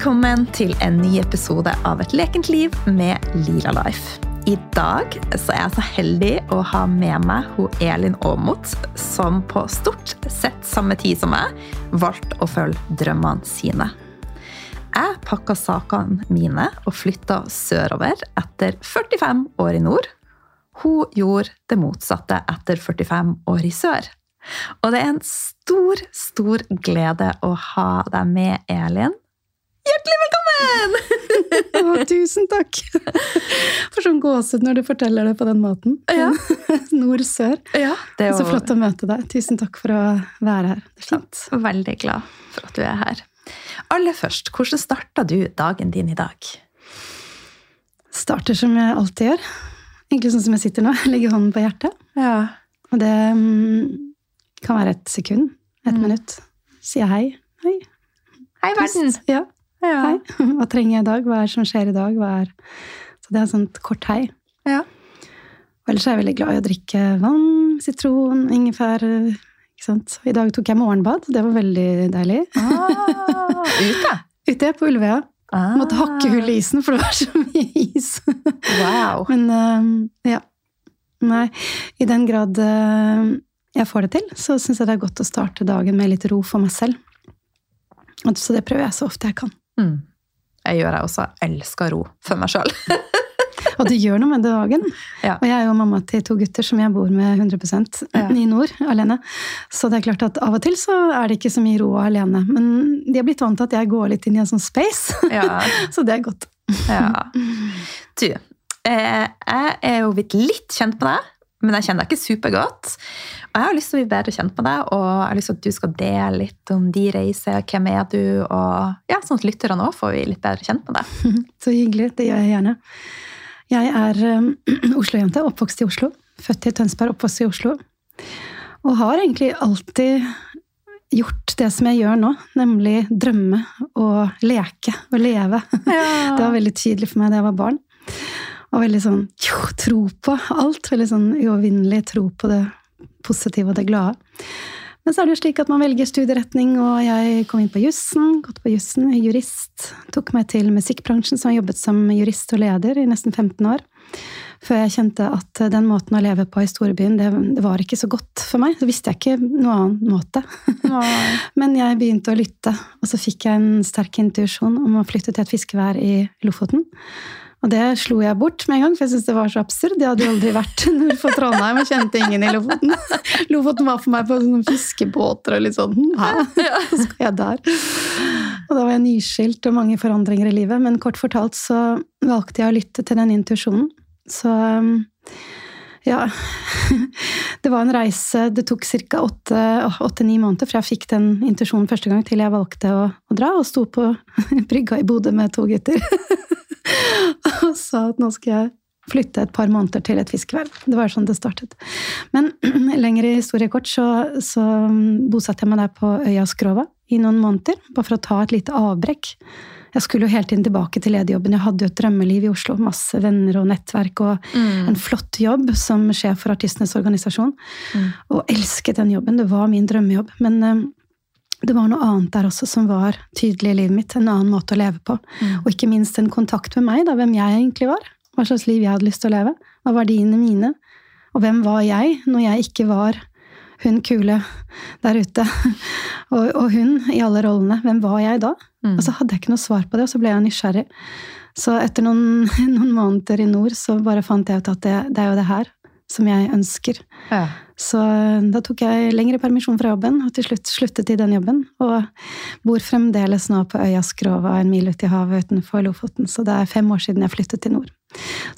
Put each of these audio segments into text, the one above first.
velkommen til en ny episode av Et lekent liv med Lila Life. I dag så er jeg så heldig å ha med meg hun Elin Aamodt, som på stort sett samme tid som meg valgte å følge drømmene sine. Jeg pakka sakene mine og flytta sørover etter 45 år i nord. Hun gjorde det motsatte etter 45 år i sør. Og det er en stor, stor glede å ha deg med, Elin. Hjertelig velkommen! Å, tusen takk! For sånn gåsehud når du forteller det på den måten. Ja. Nord-sør. Ja, det er Så flott å møte deg. Tusen takk for å være her. Det er fint. veldig glad for at du er her. Aller først, hvordan starta du dagen din i dag? Starter som jeg alltid gjør. Egentlig sånn som jeg sitter nå. Legger hånden på hjertet. Ja. Og det mm, kan være et sekund. Et Mm. minutt. Sier hei. Hei. Hei, verden! Ja. Ja. Hei. Hva trenger jeg i dag? Hva er det som skjer i dag? Så det er et sånt kort hei. Ja. Og ellers er jeg veldig glad i å drikke vann, sitron, ingefær. I dag tok jeg morgenbad. Det var veldig deilig. Ah, ute? Ute på Ulvøya. Ah. Måtte hakke hull i isen, for det var så mye is. Wow. Men eh, ja. Nei, i den grad eh, jeg får det til, så syns jeg det er godt å starte dagen med litt ro for meg selv. Så det prøver jeg så ofte jeg kan. Mm. Jeg gjør jeg også. Elsker ro for meg sjøl. Og det gjør noe med dagen. Ja. Og jeg er jo mamma til to gutter som jeg bor med 100 Ja. i nord alene. Så det er klart at av og til så er det ikke så mye ro alene. Men de har blitt vant til at jeg går litt inn i en sånn space. Ja. Så det er godt. ja. Du, eh, jeg er jo blitt litt kjent med deg, men jeg kjenner deg ikke supergodt. Jeg har lyst til å bli bedre kjent med deg, og jeg har lyst til at du skal dele litt om de reiser, hvem er du, og ja, sånn at lytterne òg får vi litt bedre kjent med deg. Så hyggelig. Det gjør jeg gjerne. Jeg er um, Oslo-jente, oppvokst i Oslo. Født i Tønsberg, oppvokst i Oslo. Og har egentlig alltid gjort det som jeg gjør nå, nemlig drømme og leke og leve. Det var veldig tydelig for meg da jeg var barn. Og veldig sånn jo, tro på alt. Veldig sånn uovervinnelig tro på det positive og det glade. Men så er det jo slik at man velger studieretning, og jeg kom inn på jussen. Gått på jussen, jurist. Tok meg til musikkbransjen, som har jobbet som jurist og leder i nesten 15 år. Før jeg kjente at den måten å leve på i storbyen, det, det var ikke så godt for meg. Så visste jeg ikke noe annen måte. Men jeg begynte å lytte, og så fikk jeg en sterk intuisjon om å flytte til et fiskevær i Lofoten. Og det slo jeg bort med en gang, for jeg syntes det var så absurd. Jeg hadde jo aldri vært nord for Trondheim og kjente ingen i Lofoten. Lofoten var for meg på sånne fiskebåter og litt sånn hm, Hæ? Så skal jeg der? Og da var jeg nyskilt og mange forandringer i livet. Men kort fortalt så valgte jeg å lytte til den intuisjonen. Så um, ja Det var en reise Det tok ca. åtte-ni måneder fra jeg fikk den intuisjonen første gang, til jeg valgte å, å dra, og sto på brygga i Bodø med to gutter. og sa at nå skal jeg flytte et par måneder til et fiskevær. Det var sånn det startet. Men lengre historie kort, så, så bosatte jeg meg der på øya Skrova i noen måneder, bare for å ta et lite avbrekk. Jeg skulle jo hele tiden tilbake til lederjobben. Jeg hadde jo et drømmeliv i Oslo. Masse venner og nettverk og en flott jobb som sjef for Artistenes organisasjon. Og elsket den jobben. Det var min drømmejobb. Men eh, det var noe annet der også som var tydelig i livet mitt. En annen måte å leve på. Og ikke minst en kontakt med meg, da, hvem jeg egentlig var. Hva slags liv jeg hadde lyst til å leve. Hva var verdiene mine? Og hvem var jeg når jeg ikke var hun kule der ute? Og, og hun i alle rollene. Hvem var jeg da? Og så hadde jeg ikke noe svar på det, og så ble jeg nysgjerrig. Så etter noen, noen måneder i nord så bare fant jeg ut at det, det er jo det her som jeg ønsker. Ja. Så da tok jeg lengre permisjon fra jobben, og til slutt sluttet i den jobben. Og bor fremdeles nå på øya Skrova, en mil ute i havet utenfor Lofoten. Så det er fem år siden jeg flyttet til nord.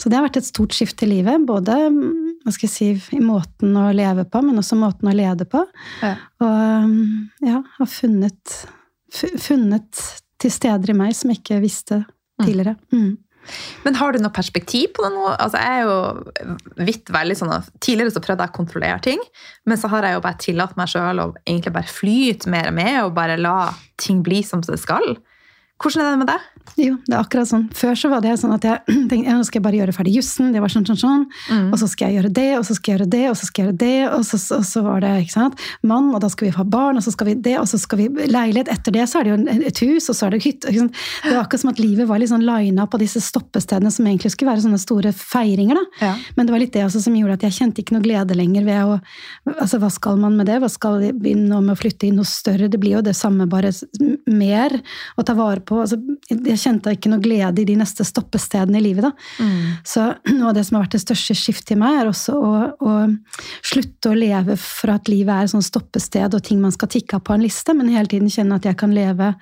Så det har vært et stort skift i livet. Både hva skal jeg si, i måten å leve på, men også måten å lede på. Ja. Og ja, har funnet, funnet til steder i meg som jeg ikke visste tidligere. Mm. Men har du noe perspektiv på det nå? Altså, jeg er jo vidt veldig sånn at Tidligere så prøvde jeg å kontrollere ting, men så har jeg jo bare tillatt meg sjøl å egentlig bare flyte mer og mer og bare la ting bli som det skal. Hvordan er det med deg? Jo, det er akkurat sånn. Før så var det sånn at jeg tenkte ja, nå skal jeg bare gjøre ferdig jussen. Det var sånn, sånn, sånn. Mm. Og så skal jeg gjøre det, og så skal jeg gjøre det, og så skal jeg gjøre det. Og så, og så var det ikke sant? mann, og da skal vi ha barn, og så skal vi det, og så skal vi leilighet. Etter det så er det jo et hus, og så er det hytte. Det var akkurat som at livet var litt sånn lina på disse stoppestedene som egentlig skulle være sånne store feiringer. da. Ja. Men det var litt det også som gjorde at jeg kjente ikke noe glede lenger ved å altså Hva skal man med det? Hva skal vi nå med å flytte inn noe større? Det blir jo det samme, bare mer å ta vare på. Altså, jeg kjente ikke noe glede i de neste stoppestedene i livet. da. Mm. Så noe av det som har vært det største skiftet i meg, er også å, å slutte å leve for at livet er et sånt stoppested og ting man skal tikke av på en liste, men hele tiden kjenne at jeg kan leve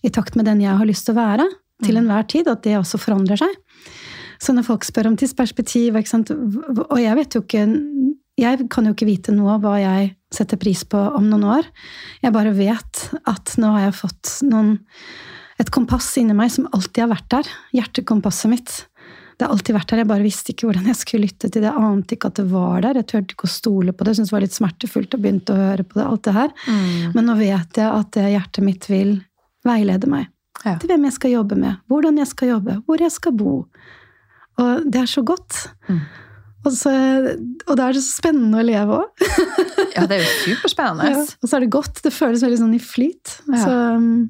i takt med den jeg har lyst til å være til enhver tid, at det også forandrer seg. Så når folk spør om tidsperspektiv, og jeg vet jo ikke Jeg kan jo ikke vite nå hva jeg setter pris på om noen år. Jeg bare vet at nå har jeg fått noen, et kompass inni meg som alltid har vært der. Hjertekompasset mitt. Det har alltid vært der, jeg bare visste ikke hvordan jeg skulle lytte til det. Jeg ante ikke at det var der. Jeg turte ikke å stole på det. Jeg syntes det var litt smertefullt og begynte å høre på det. alt det her. Mm. Men nå vet jeg at det hjertet mitt vil veilede meg Ja. til hvem jeg skal jobbe med, hvordan jeg skal jobbe, hvor jeg skal bo. Og det er så godt. Mm. Og, så, og da er det så spennende å leve òg. ja, det er jo superspennende. Ja. Og så er det godt. Det føles veldig sånn i flyt. Ja. Så,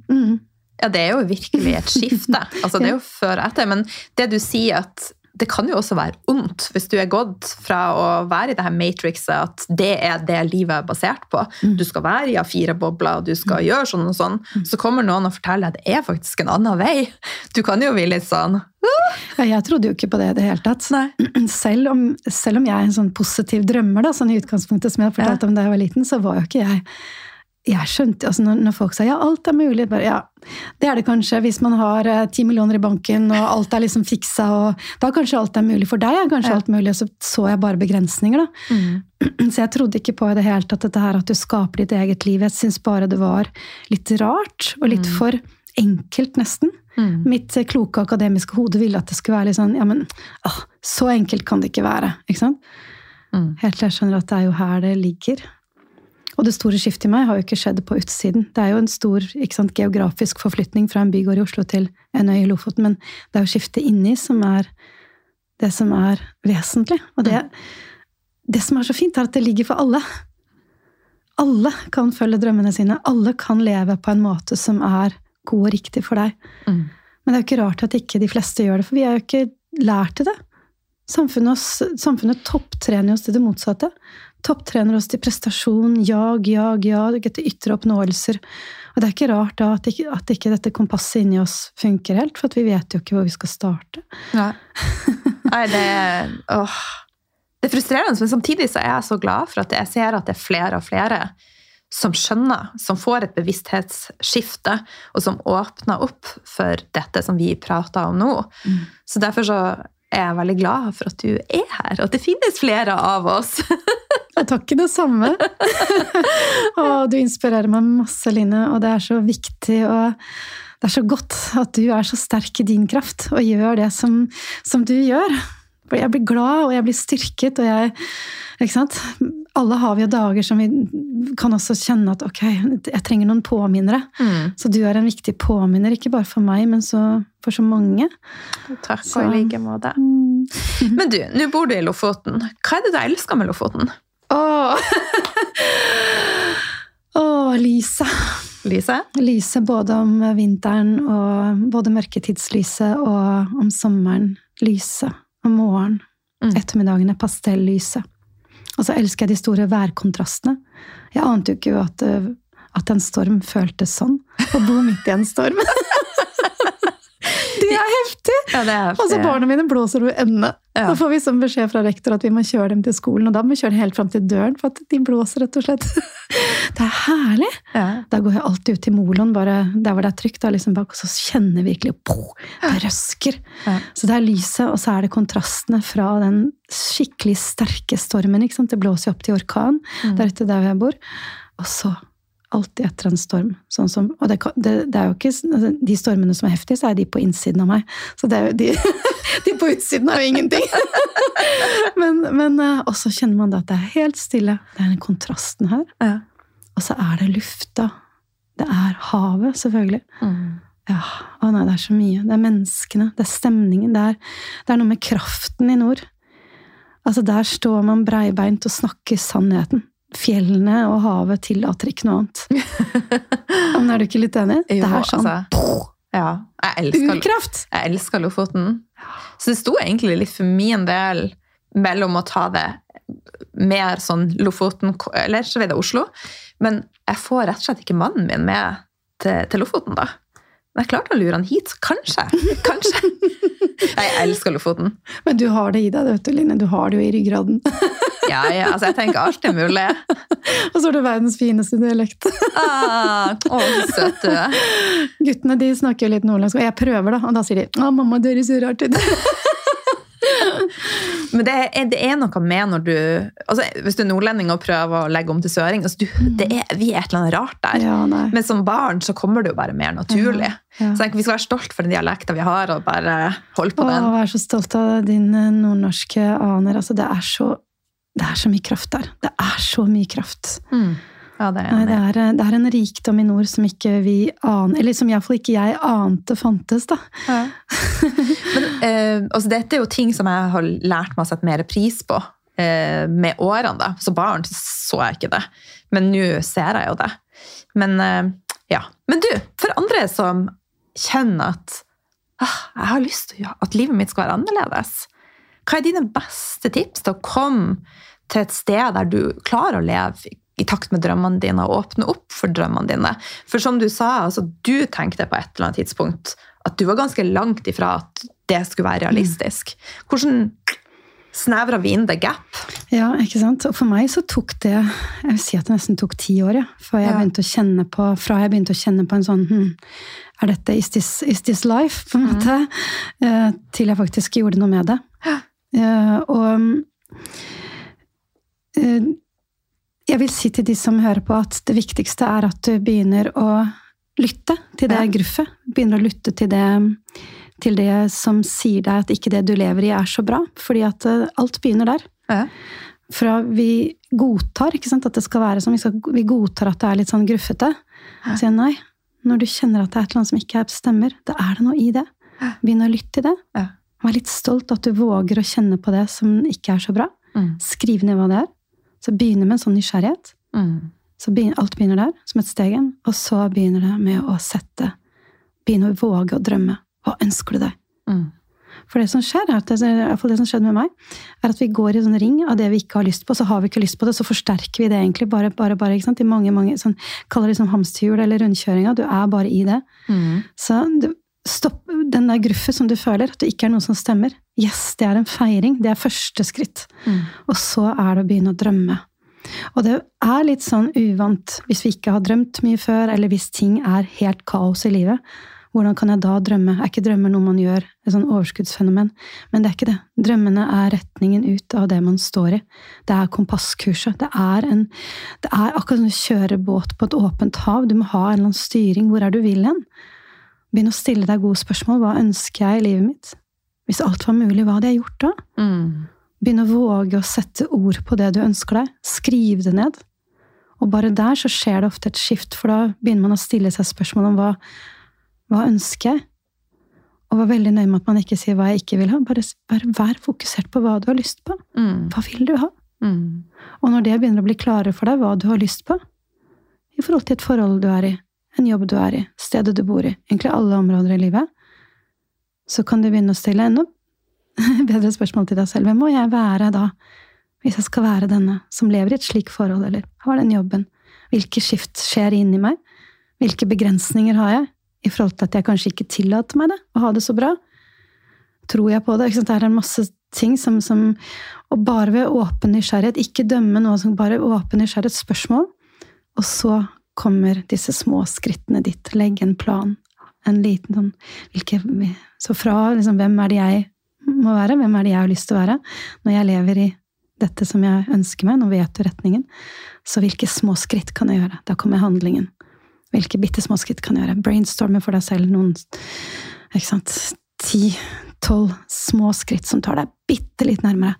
mm. Ja, det er jo virkelig et skifte. Altså, det er jo før og etter. Men det du sier at det kan jo også være ondt hvis du er gått fra å være i det her matrixet, at det er det livet er basert på. Mm. Du skal være i A4-bobler, du skal gjøre sånn og sånn. Så kommer noen og forteller at det er faktisk en annen vei. Du kan jo bli litt sånn Ja, jeg trodde jo ikke på det i det hele tatt. Selv om, selv om jeg er en sånn positiv drømmer, da, sånn i utgangspunktet som jeg har fortalt ja. om da jeg var liten, så var jo ikke jeg jeg skjønte, altså når, når folk sa ja, alt er mulig bare, ja, Det er det kanskje hvis man har eh, ti millioner i banken og alt er liksom fiksa. og Da kanskje alt er mulig. For deg er kanskje Ja. alt mulig, og så så jeg bare begrensninger. da. Mm. Så jeg trodde ikke på i det hele tatt dette her at du skaper ditt eget liv. Jeg syns bare det var litt rart, og litt for enkelt, nesten. Mm. Mitt eh, kloke akademiske hode ville at det skulle være litt sånn Ja, men åh, så enkelt kan det ikke være. ikke sant? Mm. Helt til jeg skjønner at det er jo her det ligger. Og det store skiftet i meg har jo ikke skjedd på utsiden. Det er jo en stor ikke sant, geografisk forflytning fra en bygård i Oslo til en øy i Lofoten, men det er jo skiftet inni som er det som er vesentlig. Og det, det som er så fint, er at det ligger for alle. Alle kan følge drømmene sine. Alle kan leve på en måte som er god og riktig for deg. Mm. Men det er jo ikke rart at ikke de fleste gjør det, for vi er jo ikke lært til det. Samfunnet, samfunnet topptrener oss til det motsatte. Topptrener oss til prestasjon, jag, jag, jag, etter ytre oppnåelser. Og det er ikke rart da at ikke, at ikke dette kompasset inni oss funker helt, for vi vet jo ikke hvor vi skal starte. Nei. Nei, det åh. Det er frustrerende, men samtidig så er jeg så glad for at jeg ser at det er flere og flere som skjønner, som får et bevissthetsskifte, og som åpner opp for dette som vi prater om nå. Så derfor så er jeg veldig glad for at du er her, og at det finnes flere av oss. Takk det samme. og du inspirerer meg masse, Line, og det er så viktig og det er så godt at du er så sterk i din kraft og gjør det som, som du gjør. For jeg blir glad, og jeg blir styrket, og jeg ikke sant? Alle har vi jo dager som vi kan også kjenne at ok, jeg trenger noen påminnere. Mm. Så du er en viktig påminner, ikke bare for meg, men så, for så mange. Takk, Så- og i like måte. Men du, nå bor du i Lofoten. Hva er det du elsker med Lofoten? Åh! Åh, lyset. Lyset? Lyset både om vinteren og både mørketidslyset og om sommeren. Lyset om morgenen. Mm. Ettermiddagene pastellyset. Og så elsker jeg de store værkontrastene. Jeg ante jo ikke at, øh, at en storm føltes sånn. Å bo midt i en storm. Det er heftig! Ja, det er Altså, barna mine blåser over ende. Ja. Da får vi sånn beskjed fra rektor at vi må kjøre dem til skolen, og da må vi kjøre dem helt fram til døren, for at de blåser, rett og slett. Det er herlig! Ja. Da går jeg alltid ut til moloen, bare der hvor det er trygt, liksom bak, og så kjenner jeg virkelig poh, det røsker. Så det er lyset, og så er det kontrastene fra den skikkelig sterke stormen. Det blåser jo opp til orkan Mm. der ute der hvor jeg bor. Og så alltid etter en storm. Sånn som, og det, det, det er jo ikke, altså, De stormene som er heftige, så er de på innsiden av meg. Så det er jo de, de på utsiden er jo ingenting. men men også kjenner man da at det er helt stille. Det er den kontrasten her. Ja. Og så er det lufta. Det er havet, selvfølgelig. Mm. Ja, å nei, det er så mye. Det er menneskene, det er stemningen. Det er, det er noe med kraften i nord. Altså, der står man breibeint og snakker sannheten. Fjellene og havet tillater ikke noe annet. Men er du ikke litt enig? Jo, det er sånn altså, ja, jeg elsker, urkraft! jeg elsker Lofoten. Så det sto egentlig litt for min del mellom å ta det mer sånn Lofoten Eller så videre Oslo. Men jeg får rett og slett ikke mannen min med til, til Lofoten, da. Men jeg klarte å lure han hit, kanskje. Kanskje. Jeg elsker Lofoten. Men du har det i deg, vet du, Line. Du har det jo i ryggraden. Ja, ja, altså jeg tenker alt er mulig. Og så har du verdens fineste dialekt. Ah, å, så søt du er. Guttene de snakker jo litt nordlandsk, og jeg prøver, da. Og da sier de 'Å, mamma, du er så rart ut'. Men det er, det er noe med når du altså Hvis du er nordlending og prøver å legge om til søring altså du, det er, Vi er et eller annet rart der. Ja. Men som barn så kommer det jo bare mer naturlig. Ja. Så jeg Vi skal være stolt for den dialekta vi har, og bare holde på Å, den. jeg være så stolt av dine nordnorske aner. Altså, det er så det er så mye kraft der. Det er så mye kraft. Mm. Ja, det er Nei, det, er, det er en rikdom i nord som ikke vi aner Eller som iallfall ikke jeg ante fantes, da. Ja. Men eh, altså, dette er jo ting som jeg har lært meg å sette mer pris på eh, med årene. da. Så barn så så jeg ikke det, men nå ser jeg jo det. Men eh, ja. Men du, for andre som kjenner at ah, jeg har lyst til at livet mitt skal være annerledes, hva er dine beste tips til å komme til et sted der du klarer å leve i takt med drømmene dine og åpne opp for drømmene dine? For som du sa, altså, du tenkte på et eller annet tidspunkt at du var ganske langt ifra at det skulle være realistisk. Hvordan snevra vi inn the gap? Ja, ikke sant? Og for meg så tok det Jeg vil si at det nesten tok ti år, ja. Før jeg Ja. begynte å kjenne på, fra jeg begynte å kjenne på en sånn hm, Er dette is this, is this life? på en måte. Eh, til jeg faktisk gjorde noe med det. Eh, og eh, jeg vil si til de som hører på, at det viktigste er at du begynner å lytte til det Ja. gruffet. Begynner å lytte til det, til det som sier deg at ikke det du lever i, er så bra. Fordi at eh, alt begynner der. Ja. Fra vi godtar ikke sant, at det skal være sånn, vi, skal, vi godtar at det er litt sånn gruffete. Ja. Så sier nei, når du kjenner at det er et eller annet som ikke er- stemmer, da er det noe i det. Begynn å lytte til det. Ja. Vær litt stolt at du våger å kjenne på det som ikke er så bra. Mm. Skriv ned hva det er. Så begynner med en sånn nysgjerrighet. Mm. Så begynner, alt begynner der, som et steg inn. Og så begynner det med å sette Begynne å våge å drømme. Hva ønsker du deg? Mm. For det som skjer, er det, det som skjedde med meg, er at vi går i en sånn ring av det vi ikke har lyst på. Så har vi ikke lyst på det, så forsterker vi det egentlig. bare, bare, bare, ikke sant? I mange, mange, sånn, Kaller det liksom hamsterhjul eller rundkjøringa. Du er bare i det. Mm. Så du, stopp den der gruffet som du føler, at det ikke er noe som stemmer. Yes, det er en feiring. Det er første skritt. Mm. Og så er det å begynne å drømme. Og det er litt sånn uvant hvis vi ikke har drømt mye før, eller hvis ting er helt kaos i livet. Hvordan kan jeg da drømme? Er ikke drømmer noe man gjør? Et sånn overskuddsfenomen. Men det er ikke det. Drømmene er retningen ut av det man står i. Det er kompasskurset. Det er, en, det er akkurat som å kjøre båt på et åpent hav. Du må ha en eller annen styring. Hvor er du vil hen? Begynn å stille deg gode spørsmål. Hva ønsker jeg i livet mitt? Hvis alt var mulig, hva hadde jeg gjort da? Mm. Begynn å våge å sette ord på det du ønsker deg. Skriv det ned. Og bare der så skjer det ofte et skift, for da begynner man å stille seg spørsmål om hva, hva ønsker jeg? Og var veldig nøye med at man ikke sier hva jeg ikke vil ha. Bare, bare vær fokusert på hva du har lyst på. Mm. Hva vil du ha? Mm. Og når det begynner å bli klarere for deg hva du har lyst på, i forhold til et forhold du er i, en jobb du er i, stedet du bor i, egentlig alle områder i livet, så kan du begynne å stille enda bedre spørsmål til deg selv. Hvem må jeg være da, hvis jeg skal være denne som lever i et slikt forhold, eller har den jobben? Hvilke skift skjer inni meg? Hvilke begrensninger har jeg i forhold til at jeg kanskje ikke tillater meg det, å ha det så bra? Tror jeg på det? Det er en masse ting som, som Og bare ved åpen nysgjerrighet, ikke dømme noe, som bare åpen nysgjerrighet, spørsmål, og så kommer disse små skrittene ditt. Legg en plan. En liten sånn hvilke, Så fra liksom, hvem er det jeg må være, hvem er det jeg har lyst til å være, når jeg lever i dette som jeg ønsker meg, nå vet du retningen, så hvilke små skritt kan jeg gjøre? Da kommer handlingen. Hvilke bitte små skritt kan jeg gjøre? Brainstorme for deg selv noen ikke sant, ti, tolv små skritt som tar deg bitte litt nærmere.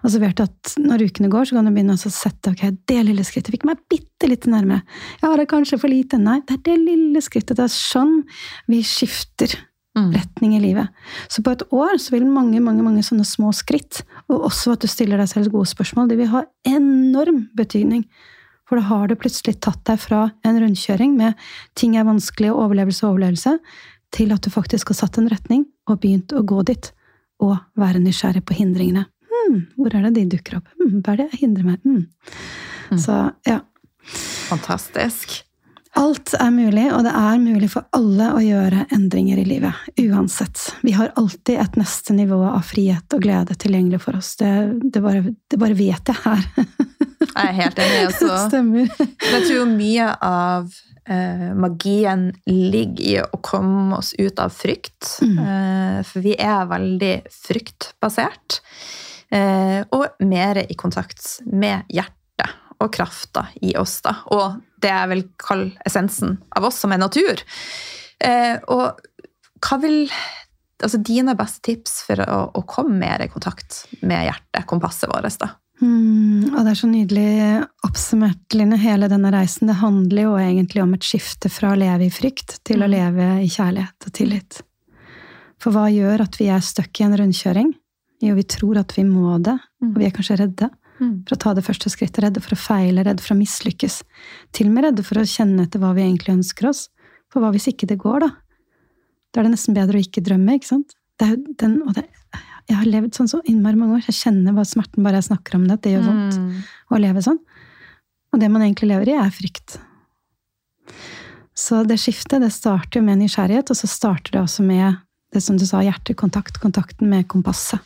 Og så vet du at når ukene går, så kan du begynne å sette ok, det lille skrittet fikk meg bitte litt nærmere. Ja, det er kanskje for lite. Nei, det er det lille skrittet. Det er sånn vi skifter Mm. retning i livet. Så på et år så vil mange mange, mange sånne små skritt, og også at du stiller deg selv gode spørsmål, det vil ha enorm betydning. For da har du plutselig tatt deg fra en rundkjøring med ting er vanskelig, og overlevelse og overlevelse, til at du faktisk har satt en retning og begynt å gå dit. Og være nysgjerrig på hindringene. Hmm, hvor er det de dukker opp? Hmm, hva er det jeg hindrer meg? Mm. Så ja. Fantastisk. Alt er mulig, og det er mulig for alle å gjøre endringer i livet. Uansett. Vi har alltid et neste nivå av frihet og glede tilgjengelig for oss. Det, det, bare, det bare, vet jeg her. Jeg er helt enig. Også. Stemmer. Jeg tror mye av eh, magien ligger i å komme oss ut av frykt. Mm. Eh, for vi er veldig fryktbasert. Eh, og mer i kontakt med hjertet og krafta i oss. da. Og det jeg vil kalle essensen av oss, som er natur. Eh, og hva vil altså dine beste tips for å, å komme mer i kontakt med hjertet, kompasset vårt? da? Mm, og det er så nydelig oppsummert, Line, hele denne reisen. Det handler jo egentlig om et skifte fra å leve i frykt til å Mm. leve i kjærlighet og tillit. For hva gjør at vi er stuck i en rundkjøring? Jo, vi tror at vi må det, og vi er kanskje redde for å ta det første skrittet. Redde for å feile, redde for å mislykkes. Til og med redde for å kjenne etter hva vi egentlig ønsker oss. For hva hvis ikke det går, da? Da er det nesten bedre å ikke drømme, ikke sant? Det den, og det, jeg har levd sånn så innmari mange år. Jeg kjenner hva smerten bare jeg snakker om det. at Det gjør vondt Mm. å leve sånn. Og det man egentlig lever i, er frykt. Så det skiftet det starter jo med nysgjerrighet, og så starter det også med det som du sa, hjertekontakt, kontakten med kompasset.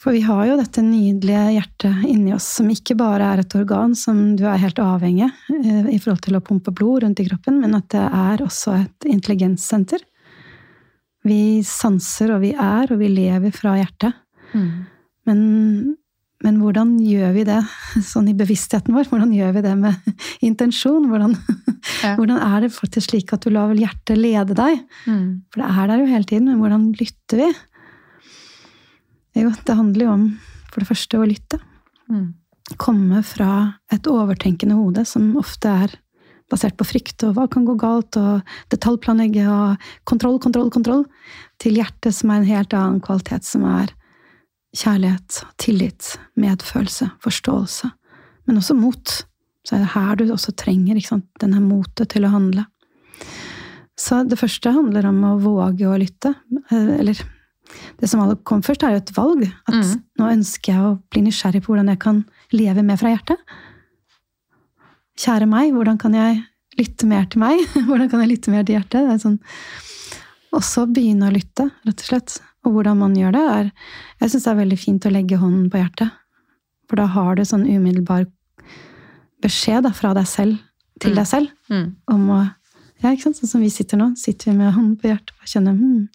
For vi har jo dette nydelige hjertet inni oss, som ikke bare er et organ som du er helt avhengig eh, i forhold til å pumpe blod rundt i kroppen, men at det er også et intelligenssenter. Vi sanser, og vi er, og vi lever fra hjertet. Mm. Men, men hvordan gjør vi det sånn i bevisstheten vår? Hvordan gjør vi det med intensjon? Hvordan, Ja. hvordan er det faktisk slik at du lar hjertet lede deg? Mm. For det er der jo hele tiden, men hvordan lytter vi? Jo, det handler jo om for det første å lytte. Mm. Komme fra et overtenkende hode, som ofte er basert på frykt og hva kan gå galt, og detaljplanlegge og kontroll, kontroll, kontroll, til hjertet som er en helt annen kvalitet, som er kjærlighet, tillit, medfølelse, forståelse, men også mot. Så er det her du også trenger denne motet til å handle. Så det første handler om å våge å lytte. Eh, Eller det som kom først, er jo et valg. At mm. nå ønsker jeg å bli nysgjerrig på hvordan jeg kan leve mer fra hjertet. Kjære meg, hvordan kan jeg lytte mer til meg? Hvordan kan jeg lytte mer til hjertet? Det er sånn, også begynne å lytte, rett og slett. Og hvordan man gjør det, er Jeg syns det er veldig fint å legge hånden på hjertet. For da har du sånn umiddelbar beskjed da, fra deg selv til Mm. deg selv Mm. om å ja, ikke sant? Sånn som vi sitter nå. Sitter vi med hånden på hjertet og kjenner hmm.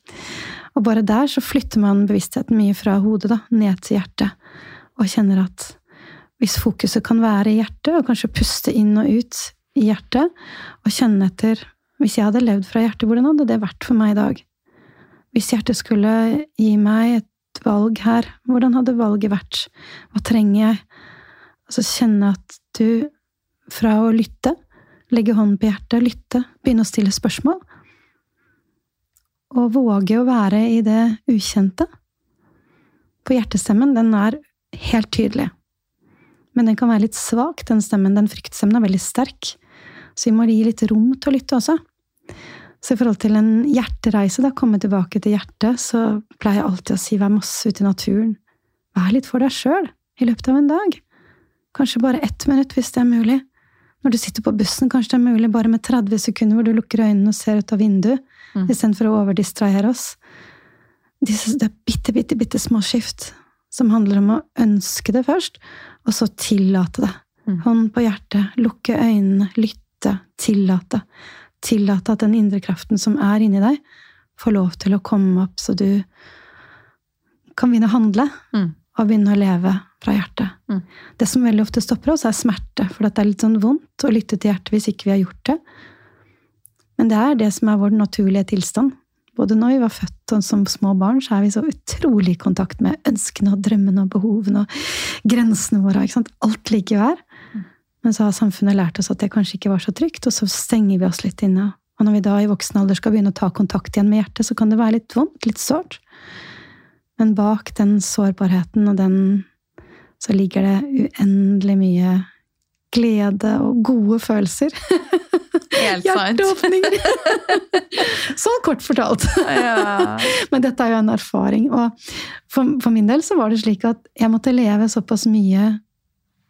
Og bare der så flytter man bevisstheten mye fra hodet da, ned til hjertet. Og kjenner at hvis fokuset kan være i hjertet, og kanskje puste inn og ut i hjertet, og kjenne etter Hvis jeg hadde levd fra hjertet, hvordan hadde det vært for meg i dag? Hvis hjertet skulle gi meg et valg her, hvordan hadde valget vært? Hva trenger jeg? Altså kjenne at du, fra å lytte, legge hånden på hjertet, lytte, begynne å stille spørsmål, og våge å være i det ukjente. For hjertestemmen, den er helt tydelig. Men den kan være litt svak, den stemmen. Den fryktstemmen er veldig sterk. Så vi må gi litt rom til å lytte også. Så i forhold til en hjertereise, da, komme tilbake til hjertet, så pleier jeg alltid å si vær masse ute i naturen. Vær litt for deg sjøl i løpet av en dag. Kanskje bare ett minutt, hvis det er mulig. Når du sitter på bussen, kanskje det er mulig bare med 30 sekunder hvor du lukker øynene og ser ut av vinduet, Mm. istedenfor å overdistrahere oss. Disse, det er bitte, bitte, bitte små skift som handler om å ønske det først, og så tillate det. Mm. Hånd på hjertet, lukke øynene, lytte, tillate. Tillate at den indre kraften som er inni deg, får lov til å komme opp, så du kan begynne å handle Mm. Og begynne å leve fra hjertet. Mm. Det som veldig ofte stopper oss, er smerte, for det er litt sånn vondt å lytte til hjertet hvis ikke vi har gjort det. Men det er det som er vår naturlige tilstand. Både når vi var født og som små barn, så er vi så utrolig i kontakt med ønskene og drømmene og behovene og grensene våre. ikke sant? Alt ligger jo her. Men så har samfunnet lært oss at det kanskje ikke var så trygt, og så stenger vi oss litt inne. Og når vi da i voksen alder skal begynne å ta kontakt igjen med hjertet, så kan det være litt vondt, litt sårt. Men bak den sårbarheten og den så ligger det uendelig mye glede og gode følelser. Helt sant. Hjerteåpninger! sånn kort fortalt. Ja. Men dette er jo en erfaring. Og for, for, min del så var det slik at jeg måtte leve såpass mye,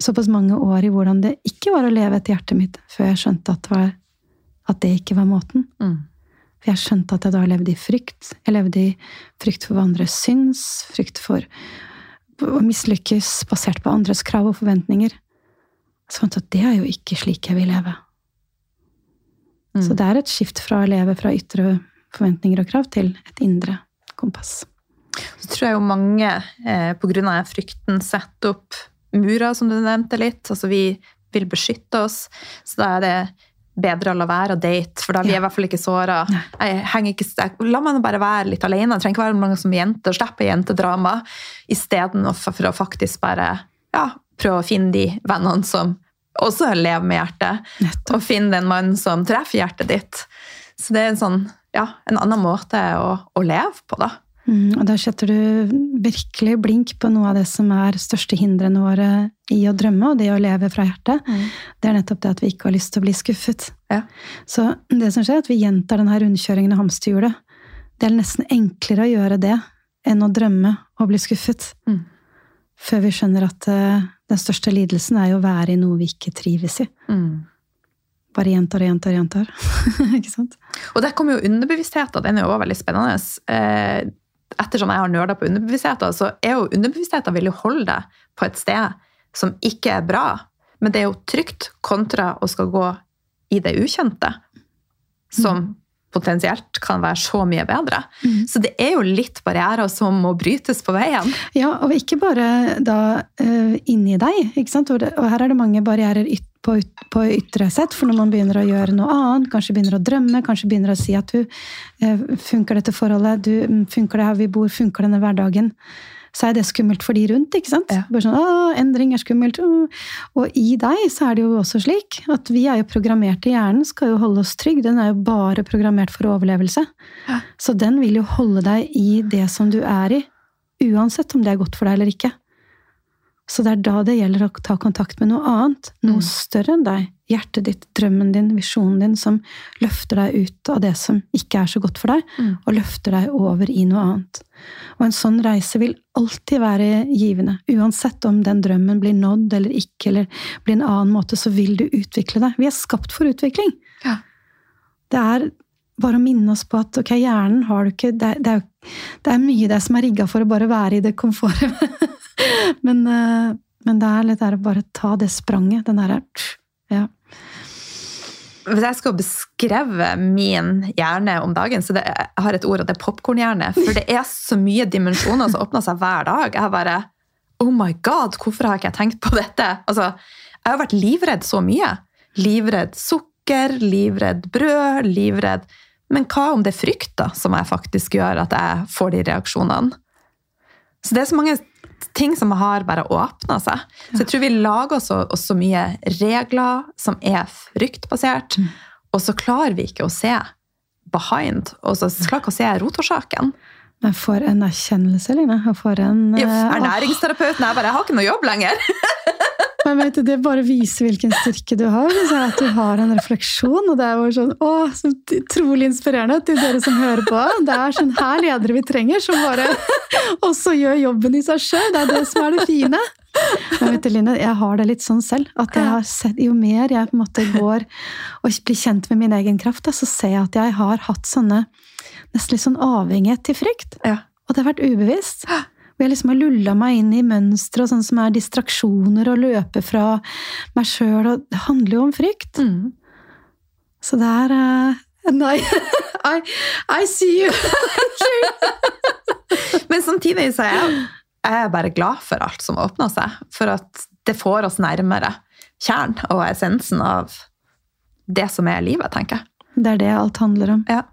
såpass mange år i hvordan det ikke var å leve etter hjertet mitt, før jeg skjønte at det, var, at det ikke var måten. Mm. For jeg skjønte at jeg da levde i frykt. Jeg levde i frykt for hva andre syns, frykt for å mislykkes basert på andres krav og forventninger. Så fant jeg at det er jo ikke slik jeg vil leve. Mm. Så det er et skift fra å leve fra ytre forventninger og krav til et indre kompass. Så tror jeg jo mange eh, pga. frykten setter opp murer, som du nevnte litt. Altså vi vil beskytte oss. Så da er det bedre å la være å date, for da blir jeg i hvert fall ikke såra. La meg bare være litt alene. Jeg trenger ikke være mange som jenter og slippe jentedrama. Istedenfor for å faktisk bare ja, prøve å finne de vennene som også lever med hjertet. Nettopp. Og finne den mannen som treffer hjertet ditt. Så det er en, sånn, ja, en annen måte å, å leve på, da. Mm, og da setter du virkelig blink på noe av det som er største hindrene våre i å drømme, og det å leve fra hjertet. Mm. Det er nettopp det at vi ikke har lyst til å bli skuffet. Ja. Så det som skjer, er at vi gjentar denne rundkjøringen av hamsterhjulet. Det er nesten enklere å gjøre det enn å drømme og bli skuffet. Mm. Før vi skjønner at uh, den største lidelsen er jo å være i noe vi ikke trives i. Mm. Bare gjentar og gjentar og gjentar. ikke sant? Og der kommer jo underbevisstheten. Den er jo også veldig spennende. Eh, ettersom jeg har nerda på underbevisstheten, så er jo underbevisstheten vil jo holde deg på et sted som ikke er bra. Men det er jo trygt kontra å skal gå i det ukjente, som mm. potensielt kan være så mye bedre. Mm. Så det er jo litt barrierer som må brytes på veien. Ja, og ikke bare da uh, inni deg. ikke sant? Og, her er det mange barrierer yt på, på, ytre sett. For når man begynner å gjøre noe annet, kanskje begynner å drømme, kanskje begynner å si at du uh, funker dette forholdet, du, mm, funker det her vi bor, funker denne hverdagen, så er det skummelt for de rundt. ikke sant? Ja. Bare sånn, å, Endring er skummelt. Og i deg så er det jo også slik at vi er jo programmert i hjernen, skal jo holde oss trygg. Den er jo bare programmert for overlevelse. Ja. Så den vil jo holde deg i det som du er i, uansett om det er godt for deg eller ikke. Så det er da det gjelder å ta kontakt med noe annet, noe Mm. større enn deg. Hjertet ditt, drømmen din, visjonen din, som løfter deg ut av det som ikke er så godt for deg, Mm. og løfter deg over i noe annet. Og en sånn reise vil alltid være givende. Uansett om den drømmen blir nådd eller ikke, eller blir en annen måte, så vil du utvikle deg. Vi er skapt for utvikling. Ja. Det er bare å minne oss på at ok, hjernen har du ikke Det det er, jo- det er mye der som er rigga for å bare være i det komfortet. men, eh, men det er litt der å bare ta det spranget. Den derre Ja. Hvis jeg skal beskreve min hjerne om dagen, så det, jeg har et ord, og det er popkornhjerne. For det er så mye dimensjoner som åpner seg hver dag. Jeg har bare Oh my god, hvorfor har ikke jeg tenkt på dette? Altså, jeg har vært livredd så mye. Livredd sukker, livredd brød, livredd Men hva om det er frykt da, som jeg faktisk gjør at jeg får de reaksjonene? Så det er så mange ting som har bare åpna seg. Så jeg tror vi lager oss så mye regler som er fryktbasert, og så klarer vi ikke å se behind, og så klarer vi ikke å se rotårsaken. Men for en erkjennelse, Line. For en eh, er jeg bare jeg har ikke noe jobb lenger. Men vet du, Det bare viser hvilken styrke du har. At du har en refleksjon. og Det er sånn, å, så utrolig inspirerende til dere som hører på. Det er sånn her ledere vi trenger, som bare også gjør jobben i seg sjøl. Det er det som er det fine. Men vet du, Line, jeg har det litt sånn selv. at sett, Jo mer jeg på en måte går og blir kjent med min egen kraft, så ser jeg at jeg har hatt sånne nesten litt sånn avhengighet til frykt. Ja. Og det har vært ubevisst. Hvor jeg liksom har lulla meg inn i mønstre og sånn som er distraksjoner og løper fra meg sjøl. Og det handler jo om frykt. Mm. Så det er uh, Nei, I, I see you! Men samtidig så er jeg, jeg er bare glad for alt som åpner seg. For at det får oss nærmere kjernen og essensen av det som er livet, tenker jeg. Det er det alt handler om. Ja.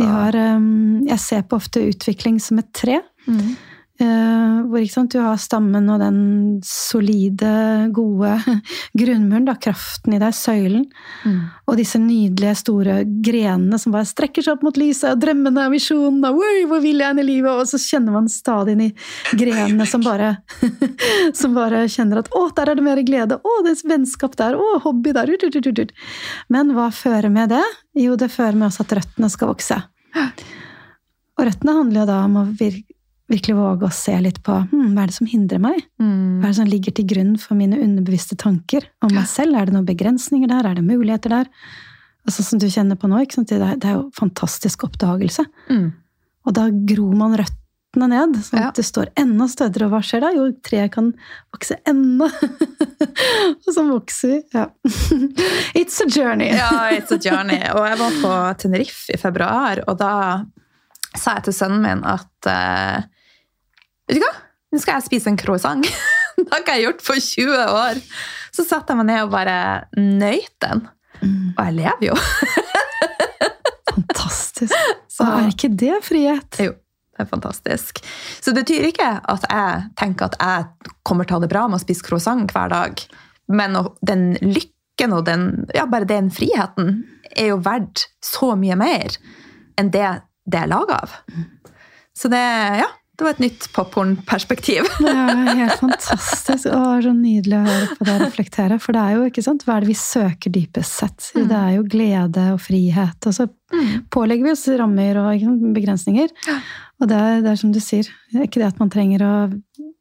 Har, um, jeg ser på ofte utvikling som et tre. Mm. Uh, hvor sant, du har stammen og den solide, gode grunnmuren, da, kraften i deg, søylen. Mm. Og disse nydelige, store grenene som bare strekker seg opp mot lyset, og drømmene og visjonene. Hvor vil jeg hen i livet? Og så kjenner man stadig inn i grenene som bare, som bare kjenner at å, der er det mer glede. Å, det er vennskap der. Å, hobby der. Ut, ut, ut, ut. Men hva fører med det? Jo, det fører med oss at røttene skal vokse. Og røttene handler jo da om å vir virkelig våge å se litt på hm, hva er det som hindrer meg? Mm. Hva er det som ligger til grunn for mine underbevisste tanker om meg selv? Er det noen begrensninger der? Er det muligheter der? Sånn som du kjenner på nå, ikke sant? Det, er, det er jo fantastisk oppdagelse. Mm. Og da gror man røttene ned, sånn Ja. at det står enda stødigere. Og hva skjer da? Jo, treet kan vokse enda Og så vokser vi. Ja. It's a journey. Ja, it's a journey. Og jeg var på Tenerife i februar, og da sa jeg til sønnen min at eh, Vet du hva? Nå skal jeg spise en croissant. det har ikke jeg gjort på 20 år. Så satte jeg meg ned og bare nøyt den. Mm, Og jeg lever jo. fantastisk. Så er ikke det frihet? jo, det er fantastisk. Så det betyr ikke at jeg tenker at jeg kommer til å ha det bra med å spise croissant hver dag. Men den lykken og den, ja, bare den friheten er jo verdt så mye mer enn det det er laga av. Så det, ja, det var et nytt popkornperspektiv. Det er helt fantastisk. og så nydelig å høre på deg reflektere. For det er jo, ikke sant, hva er det vi søker dypest sett? Mm. Det er jo glede og frihet. Og så pålegger vi oss rammer og begrensninger. Og det er, det er som du sier, det er ikke det at man trenger å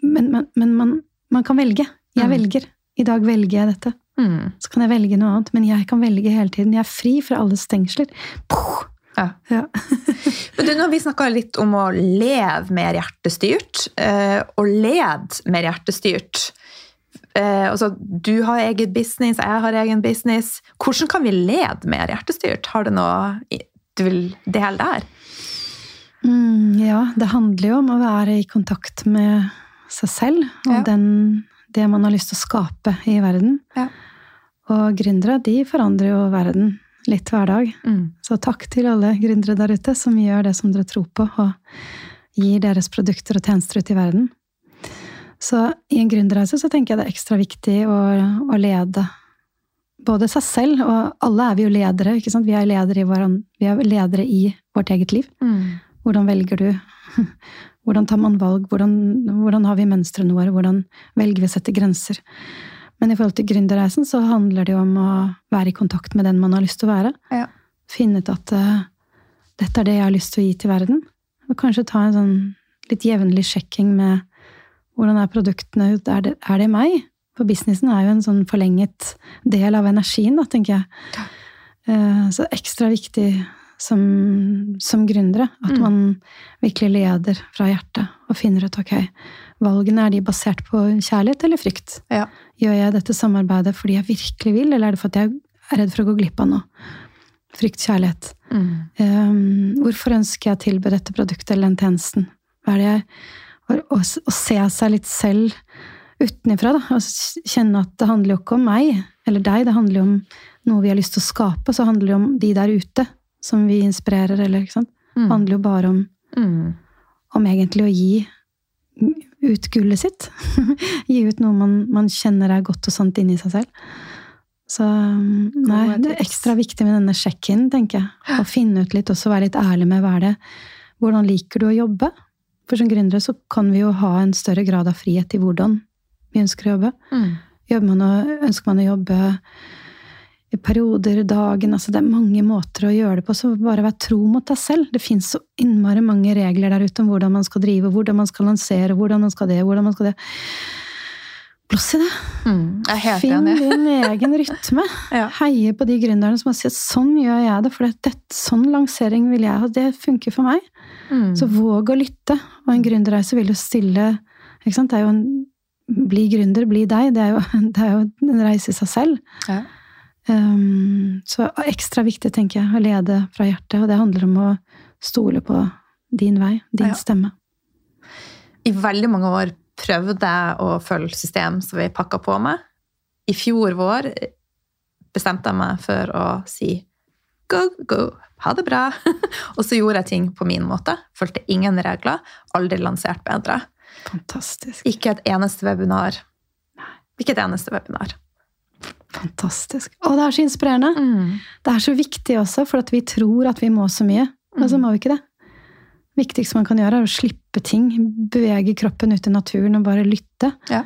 Men, men, men man, man kan velge. Jeg Mm. velger. I dag velger jeg dette. Mm. Så kan jeg velge noe annet. Men jeg kan velge hele tiden. Jeg er fri fra alle stengsler. Puh! Ja. Ja. Men du, nå har vi snakka litt om å leve mer hjertestyrt, eh, og lede mer hjertestyrt. Eh, altså, du har eget business, jeg har egen business. Hvordan kan vi lede mer hjertestyrt? Har du noe du vil dele der? Mm, ja, det handler jo om å være i kontakt med seg selv og Ja. den, det man har lyst til å skape i verden. Ja. Og gründere de forandrer jo verden litt hver dag. Mm. Så takk til alle gründere der ute som gjør det som dere tror på, og gir deres produkter og tjenester ut i verden. Så i en gründerreise så tenker jeg det er ekstra viktig å, å lede både seg selv, og alle er vi jo ledere. ikke sant? Vi er ledere i, hveran- vi er ledere i vårt eget liv. Mm. Hvordan velger du? Hvordan tar man valg? Hvordan, hvordan har vi mønstrene våre? Hvordan velger vi å sette grenser? Men i forhold til gründerreisen så handler det jo om å være i kontakt med den man har lyst til å være. Ja. Finne ut at uh, dette er det jeg har lyst til å gi til verden. Og kanskje ta en sånn litt jevnlig sjekking med hvordan er produktene ut? Er det, er det meg? For businessen er jo en sånn forlenget del av energien, da, tenker jeg. Uh, Så ekstra viktig som, som gründere. At Mm. man virkelig leder fra hjertet og finner ut ok, valgene er de basert på kjærlighet eller frykt. Ja. Gjør jeg dette samarbeidet fordi jeg virkelig vil, eller er det fordi jeg er redd for å gå glipp av noe? Frykt, kjærlighet. Mm. Um, hvorfor ønsker jeg å tilby dette produktet eller den tjenesten? Hva er det jeg å, å, se seg litt selv utenifra, da. Og kjenne at det handler jo ikke om meg eller deg, det handler jo om noe vi har lyst til å skape. Så handler det jo om de der ute som vi inspirerer, eller ikke sant. Det Mm. handler jo bare om, Mm. om egentlig å gi ut gullet sitt. gi ut noe man, man kjenner er godt og sant inni seg selv. Så um, nei, det er ekstra viktig med denne check-in, tenker jeg. Å finne ut litt, også være litt ærlig med hva er det Hvordan liker du å jobbe? For som gründere så kan vi jo ha en større grad av frihet i hvordan vi ønsker å jobbe. Mm. Man å, ønsker man å jobbe perioder, dagen altså Det er mange måter å gjøre det på. Så bare vær tro mot deg selv. Det fins så innmari mange regler der ute om hvordan man skal drive, hvordan man skal lansere, hvordan man skal det, hvordan man skal det. Blås i det! Mm. Jeg heter Finn jeg. din egen rytme. Ja. Heie på de gründerne som har sett sånn gjør jeg det, for det, sånn lansering vil jeg ha. Det funker for meg. Mm. Så våg å lytte. Og en gründerreise vil jo stille ikke sant? Det er jo en Bli gründer, bli deg. Det er jo, det er jo en reise i seg selv. Ja. Um, så ekstra viktig, tenker jeg, å lede fra hjertet. Og det handler om å stole på din vei, din Ja. stemme. I veldig mange år prøvde jeg å følge system som vi pakka på med. I fjor vår bestemte jeg meg for å si go, go, Ha det bra. og så gjorde jeg ting på min måte. Fulgte ingen regler. Aldri lansert bedre. Fantastisk. Ikke et eneste webinar. Ikke et eneste webinar. Fantastisk. Og det er så inspirerende. Mm. Det er så viktig også, for at vi tror at vi må så mye. Men så Mm. må vi ikke det. viktigste man kan gjøre, er å slippe ting. Bevege kroppen ut i naturen og bare lytte. Ja.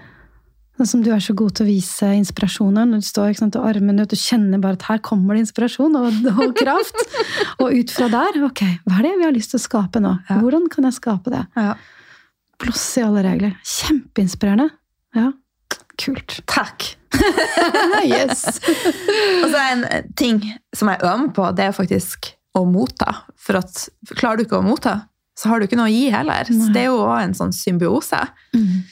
Sånn som du er så god til å vise inspirasjonen. Når du står sant, og armene ut, og kjenner bare at her kommer det inspirasjon og, og kraft. og ut fra der, ok, hva er det vi har lyst til å skape nå? Ja. Hvordan kan jeg skape det? Ja. Blås i alle regler. Kjempeinspirerende. Ja, kult. Takk. yes! Og så er en ting som jeg øver på, det er faktisk å motta. For at klarer du ikke å motta, så har du ikke noe å gi heller. Så det er jo også en sånn symbiose. Mm.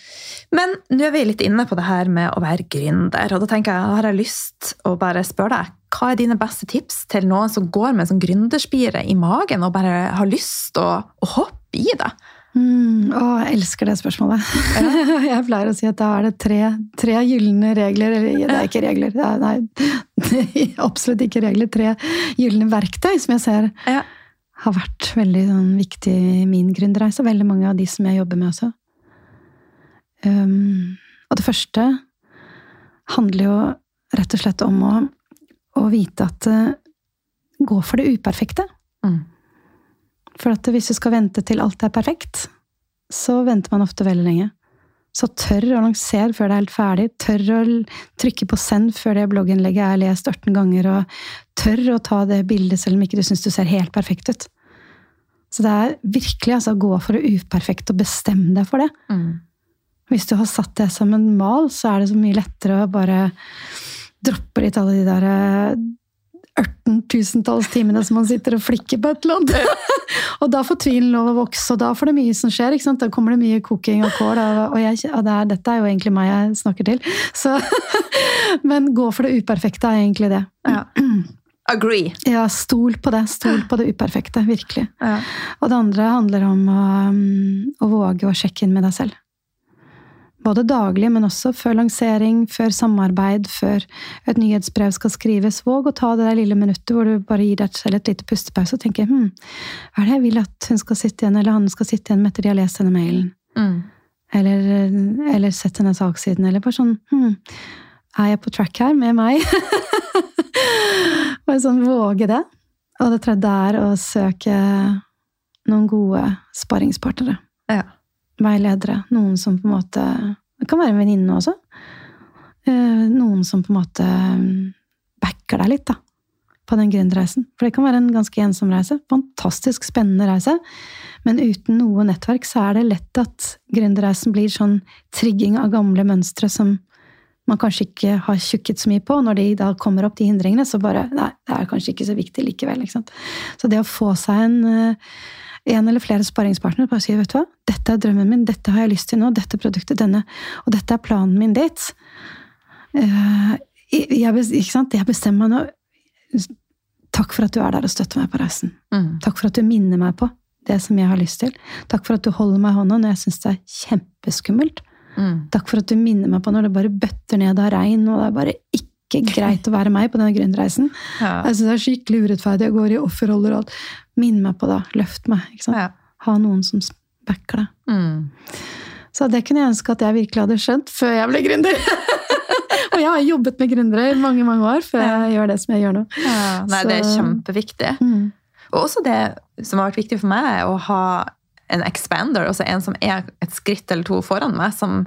Men nå er vi litt inne på det her med å være gründer, og da tenker jeg, har jeg lyst å bare spørre deg, hva er dine beste tips til noen som går med sånn gründerspire i magen og bare har lyst å, å hoppe i det? Mm, å, jeg elsker det spørsmålet. jeg pleier å si at da er det tre, tre gylne regler. Eller det er ikke regler, det er, nei, absolutt ikke regler. Tre gylne verktøy som jeg ser Ja. har vært veldig sånn, viktig i min gründerreise. Veldig mange av de som jeg jobber med også. Um, og det første handler jo rett og slett om å, å vite at uh, Gå for det uperfekte. Mm. For at hvis du skal vente til alt er perfekt, så venter man ofte veldig lenge. Så tør å lansere før det er helt ferdig. Tør å trykke på send før det blogginnlegget er lest 18 ganger. Og tør å ta det bildet selv om ikke du syns du ser helt perfekt ut. Så det er virkelig altså, å gå for det uperfekte og bestemme deg for det. Mm. Hvis du har satt det som en mal, så er det så mye lettere å bare droppe litt alle de der 18 timene som man sitter og flikker på et eller annet. og da får tvilen lov å vokse, og da får det mye som skjer. Da kommer det mye koking og kål, og, og, jeg, og det er, dette er jo egentlig meg jeg snakker til. Så, men gå for det uperfekte er egentlig det. Ja. Agree. Ja, stol på det. Stol på det uperfekte. Virkelig. Ja. Og det andre handler om å, um, å våge å sjekke inn med deg selv. Både daglig, men også før lansering, før samarbeid, før et nyhetsbrev skal skrives. Våg å ta det der lille minuttet hvor du bare gir deg selv et lite pustepause og tenker hm, hva er det jeg vil at hun skal sitte igjen, eller han skal sitte igjen med etter de har lest denne mailen? Mm. Eller, eller sett denne saksiden, eller bare sånn hm, er jeg på track her med meg? Bare sånn våge det. Og det tredje er å søke noen gode sparringspartnere. Ja. Veiledere. Noen som på en måte Det kan være en venninne også. Eh, Noen som på en måte mm, backer deg litt, da. På den gründerreisen. For det kan være en ganske ensom reise. Fantastisk spennende reise. Men uten noe nettverk så er det lett at gründerreisen blir sånn trigging av gamle mønstre som man kanskje ikke har tjukket så mye på. Når de da kommer opp, de hindringene, så bare Nei, det er kanskje ikke så viktig likevel. ikke sant? Så det å få seg en, eh, en eller flere sparringspartnere, bare sier vet du hva, dette er drømmen min, dette har jeg lyst til nå, dette produktet, denne, og dette er planen min dit. Eh, Jeg, jeg bestemmer meg nå. Takk for at du er der og støtter meg på reisen. Mm. Takk for at du minner meg på det som jeg har lyst til. Takk for at du holder meg i hånda når jeg syns det er kjempeskummelt. Mm. Takk for at du minner meg på når det bare bøtter ned av regn, og det er bare ikke greit å være meg på denne gründerreisen. Ja. Jeg synes det er skikkelig urettferdig. Jeg går i offerroller og alt. Minn meg på det. Løft meg. ikke? Ja. Ha noen som backer deg. Mm. Så det kunne jeg ønske at jeg virkelig hadde skjønt før jeg ble gründer. og jeg har jobbet med gründere i mange mange år før jeg gjør det som jeg gjør nå. Ja. Nei, det er kjempeviktig. Mm. Og også det som har vært viktig for meg, er å ha en expander, altså en som er et skritt eller to foran meg, som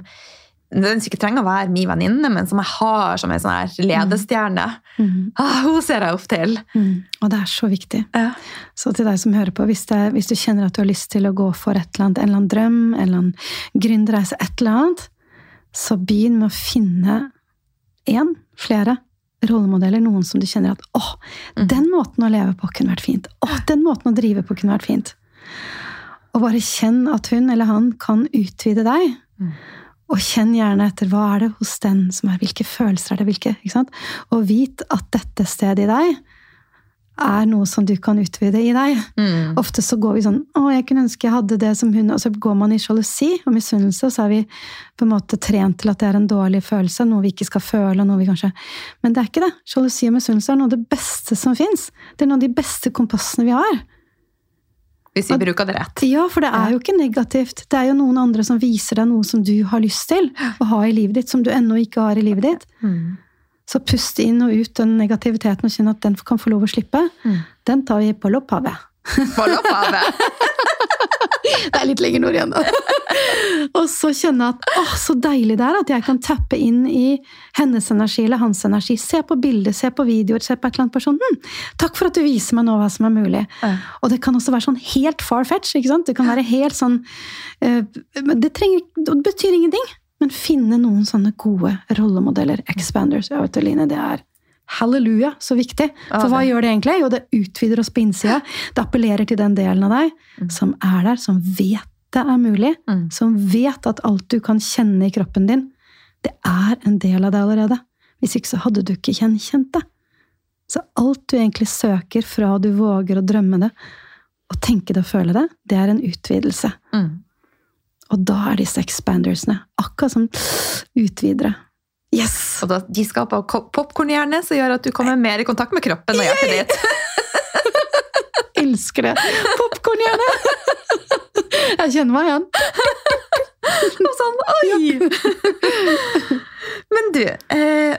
nødvendigvis ikke trenger å være min venninne, men som jeg har som en sånn ledestjerne. Mm. Ah, hun ser jeg opp til. Mm. Og det er så viktig. Ja. Så til deg som hører på, hvis, det, hvis du kjenner at du har lyst til å gå for et eller annet, en eller annen drøm, en eller annen gründerreise, et eller annet, så begynn med å finne én, flere rollemodeller. Noen som du kjenner at åh, Mhm. den måten å leve på kunne vært fint. Åh, den måten å drive på kunne vært fint. Og bare kjenn at hun eller han kan utvide deg. Og kjenn gjerne etter hva er det hos den som er Hvilke følelser er det? hvilke, ikke sant? Og vit at dette stedet i deg er noe som du kan utvide i deg. Mm. Ofte så går vi sånn 'Å, jeg kunne ønske jeg hadde det som hun', og så går man i sjalusi og misunnelse, og så er vi på en måte trent til at det er en dårlig følelse, noe vi ikke skal føle, og noe vi kanskje Men det er ikke det. Sjalusi og misunnelse er noe av det beste som fins. Det er noen av de beste kompassene vi har. Hvis vi bruker det rett. Ja, for det er jo ikke negativt. Det er jo noen andre som viser deg noe som du har lyst til å ha i livet ditt, som du ennå ikke har i livet ditt. Mm. Så puste inn og ut den negativiteten og kjenne at den kan få lov å slippe. Mm. Den tar vi på lopphavet. På lopphavet. Det er litt lenger nord igjen, da. og så kjenne at åh, så deilig det er at jeg kan tappe inn i hennes energi eller hans energi. Se på bilder, se på videoer, se på et eller annet person. Hm, takk for at du viser meg nå hva som er mulig. Ja. Og det kan også være sånn helt far-fetch. ikke sant? Det kan være helt sånn uh, det, trenger, det betyr ingenting. Men finne noen sånne gode rollemodeller. Expanders. Ja, vet du, Line, det er halleluja så viktig. For hva gjør det egentlig? Jo, det utvider oss på innsida. Det appellerer til den delen av deg Mm. som er der, som vet det er mulig. Mm. Som vet at alt du kan kjenne i kroppen din, det er en del av deg allerede. Hvis ikke så hadde du ikke gjenkjent det. Så alt du egentlig søker fra du våger å drømme det, og tenke det og føle det, det er en utvidelse. Mm. Og da er disse expandersene akkurat som utvidere. Yes! Og da, de skaper popkornhjerne, som gjør at du kommer mer i kontakt med kroppen og hjertet ditt. Elsker det! Popkornhjerne! Jeg kjenner meg igjen. Og sånn, oi! Men du, eh,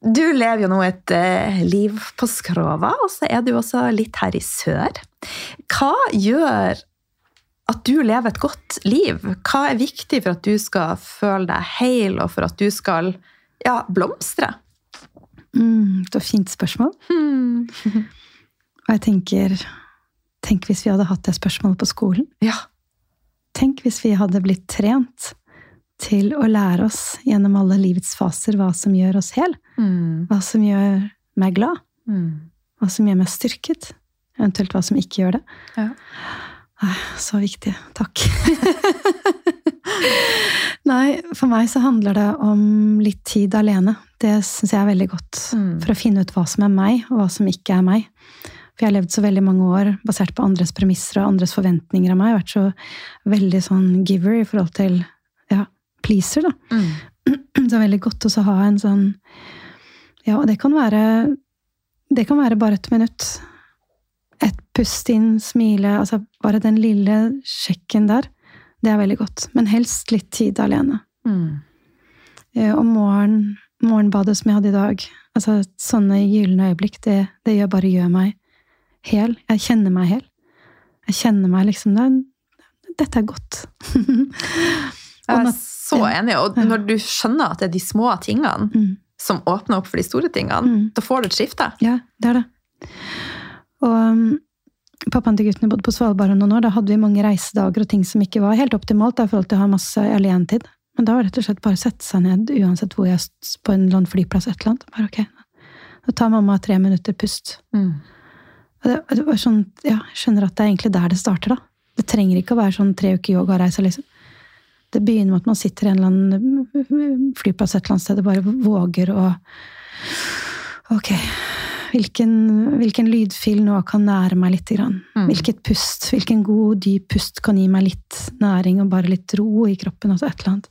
du lever jo nå et eh, liv på Skrova, og så er du også litt her i sør. Hva gjør at du lever et godt liv? Hva er viktig for at du skal føle deg hel, og for at du skal ja, blomstre? Mm, det var et fint spørsmål. Mm. Og jeg tenker Tenk hvis vi hadde hatt det spørsmålet på skolen. Ja. Tenk hvis vi hadde blitt trent til å lære oss gjennom alle livets faser hva som gjør oss hel. Mm. Hva som gjør meg glad. Mm. Hva som gjør meg styrket. Eventuelt hva som ikke gjør det. Ja. Så viktig. Takk. Nei, for meg så handler det om litt tid alene. Det syns jeg er veldig godt. Mm. For å finne ut hva som er meg, og hva som ikke er meg. For jeg har levd så veldig mange år basert på andres premisser og andres forventninger av meg. Jeg har vært så veldig sånn giver i forhold til ja, pleaser, da. Mm. Så det er veldig godt å ha en sånn Ja, og det kan være Det kan være bare et minutt. Et pust inn, smile Altså bare den lille sjekken der. Det er veldig godt. Men helst litt tid alene. Hmm. Eh, Og morgen, morgenbadet som jeg hadde i dag altså Sånne gylne øyeblikk, det, det gjør bare gjør meg hel. Jeg kjenner meg hel. Jeg kjenner meg liksom det, Dette er godt. Jeg er så enig. Og når du skjønner at det er de små tingene Mm. som åpner opp for de store tingene, Mm. da får du et skifte. Ja, det er det. Og um, pappaen til guttene bodde på Svalbard noen år. Da hadde vi mange reisedager og ting som ikke var helt optimalt da, i forhold til å ha masse alientid Men da var det rett og slett bare å sette seg ned, uansett hvor jeg på en eller annen flyplass. et eller annet. Bare ok, Da tar mamma tre minutter pust. Mm. Og det, det var sånn, ja, Jeg skjønner at det er egentlig der det starter. da. Det trenger ikke å være sånn tre uker yogareise. liksom. Det begynner med at man sitter i en eller annen flyplass et eller annet sted og bare våger å Ok, hvilken, hvilken lydfil nå kan nære meg litt? Grann? Mm. Hvilket pust, hvilken god, dyp pust kan gi meg litt næring og bare litt ro i kroppen? Altså et eller annet.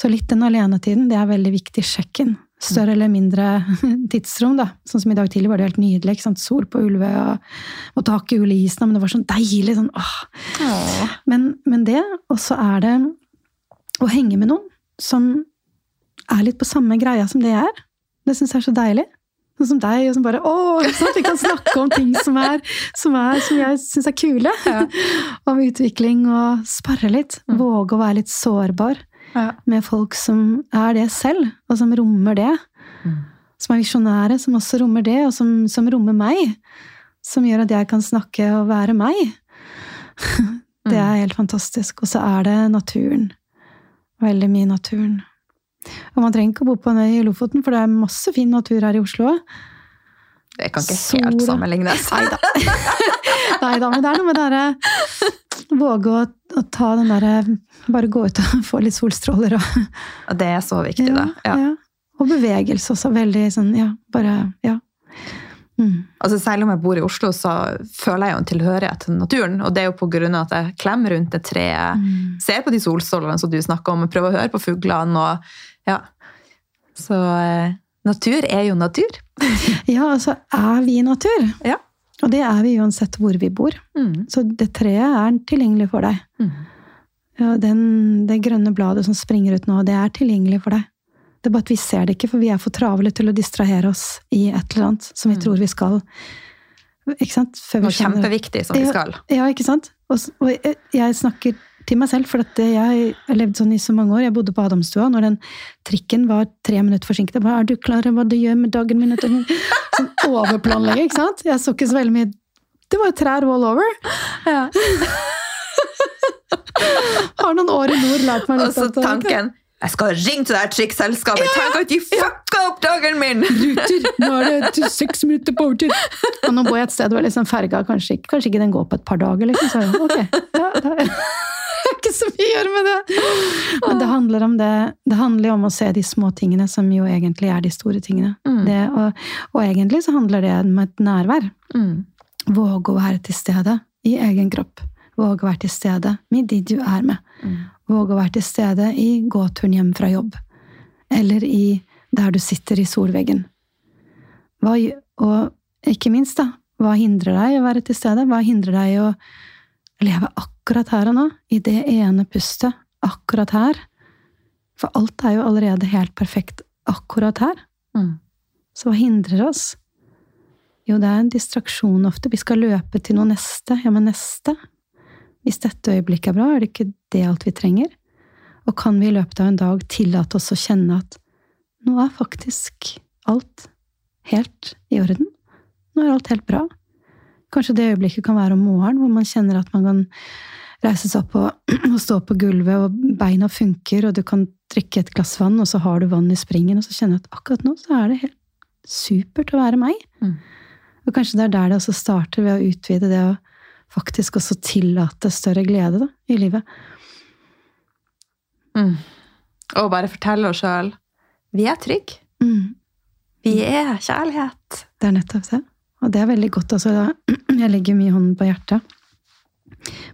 Så litt den alenetiden, det er veldig viktig. Sjekken. Større eller mindre tidsrom, da. Sånn som i dag tidlig var det helt nydelig. ikke sant? Sol på Ulve og tak i isen, men det var sånn deilig. sånn, åh. Åh. Men, men det, og så er det å henge med noen som er litt på samme greia som det jeg er. Det syns jeg er så deilig. Sånn som deg, og som bare Å, Sånn at vi kan snakke om ting som, er, som, er, som jeg syns er kule. Ja. om utvikling og sparre litt. Mm. Våge å være litt sårbar Ja. med folk som er det selv, og som rommer det. Mm. Som er visjonære, som også rommer det, og som, som rommer meg. Som gjør at jeg kan snakke og være meg. Det Mm. er helt fantastisk. Og så er det naturen. Veldig mye naturen. Og man trenger ikke å bo på en øy i Lofoten, for det er masse fin natur her i Oslo. Det kan ikke helt sammenlignes. Nei da. Nei da, men det er noe med det derre Våge å, å ta den derre Bare gå ut og få litt solstråler og Og Det er så viktig, da. Ja. ja. Og bevegelse også. Veldig sånn, ja, bare Ja. Mm. Altså Selv om jeg bor i Oslo, så føler jeg jo en tilhørighet til naturen. Og det er jo på grunn av at jeg klemmer rundt det treet, Mm. ser på de solstrålene som du snakker om, prøver å høre på fuglene. og ja. Så eh, natur er jo natur. Ja, altså er vi natur. Ja. Og det er vi uansett hvor vi bor. Mm. Så det treet er tilgjengelig for deg. Mm. Ja, den, det grønne bladet som springer ut nå, det er tilgjengelig for deg. Det er bare at vi ser det ikke, for vi er for travle til å distrahere oss i et eller annet som vi Mm. tror vi skal. Ikke sant? Noe kjempeviktig som vi skal. Ja, ikke sant? Og, og jeg snakker til meg selv, for at jeg har levd sånn i så mange år. Jeg bodde på Adamstua når den trikken var tre minutter forsinket. Hva er du klar over hva du gjør med dagen min? Sånn overplanlegge, ikke sant? Jeg så ikke så veldig mye Det var jo trær all over. Ja. Har noen år i nord lært meg Og litt så tanken Jeg skal ringe til det her trikkselskapet! Tenk at de fucka opp dagen min! Ruter, nå er det til seks minutter på overtid! Og nå bor jeg et sted hvor liksom ferga kanskje, kanskje ikke den går på et par dager. Liksom. Så er det, ok, ja, det ikke så mye å gjøre med det! Men det handler om det. Det handler om å se de små tingene som jo egentlig er de store tingene. Mm. Det, og, og egentlig så handler det om et nærvær. Mm. Våge å være til stede i egen kropp. Våge å være til stede med de du er med. Mm. Våge å være til stede i gåturen hjem fra jobb. Eller i der du sitter i solveggen. Hva, og ikke minst, da, hva hindrer deg i å være til stede? Hva hindrer deg å leve akkurat her og nå? I det ene pustet. Akkurat her. For alt er jo allerede helt perfekt akkurat her. Mm. Så hva hindrer oss? Jo, det er en distraksjon ofte. Vi skal løpe til noe neste. Ja, men neste? Hvis dette øyeblikket er bra, er det ikke det alt vi trenger? Og kan vi i løpet av en dag tillate oss å kjenne at nå er faktisk alt helt i orden? Nå er alt helt bra. Kanskje det øyeblikket kan være om morgenen, hvor man kjenner at man kan reise seg opp og, og stå på gulvet, og beina funker, og du kan drikke et glass vann, og så har du vann i springen, og så kjenner du at akkurat nå så er det helt supert å være meg. Mm. Og kanskje det er der det også starter, ved å utvide det å faktisk også tillate større glede da, i livet. Mm. Og bare fortelle oss sjøl vi er trygge. Mm. Vi er kjærlighet. Det er nettopp det. Og det er veldig godt. Altså, jeg legger mye hånden på hjertet.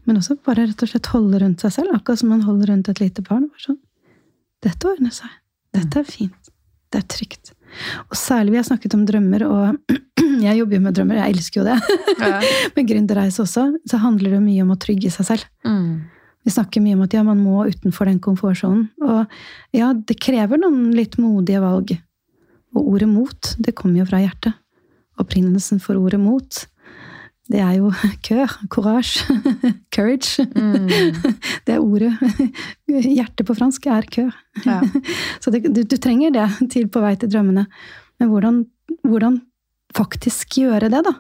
Men også bare rett og slett holde rundt seg selv, akkurat som man holder rundt et lite barn. Sånn. Dette ordner seg. Dette er fint. Det er trygt. Og særlig vi har snakket om drømmer, og jeg jobber jo med drømmer, jeg elsker jo det. Ja. Med gründerreise også, så handler det mye om å trygge seg selv. Mm. Vi snakker mye om at ja, man må utenfor den komfortsonen. Og ja, det krever noen litt modige valg. Og ordet mot, det kommer jo fra hjertet. Opprinnelsen for ordet mot, det er jo kø, courage, courage. Mm. Det er ordet. Hjertet på fransk er kø. Ja. Så det, du, du trenger det til på vei til drømmene. Men hvordan, hvordan faktisk gjøre det, da?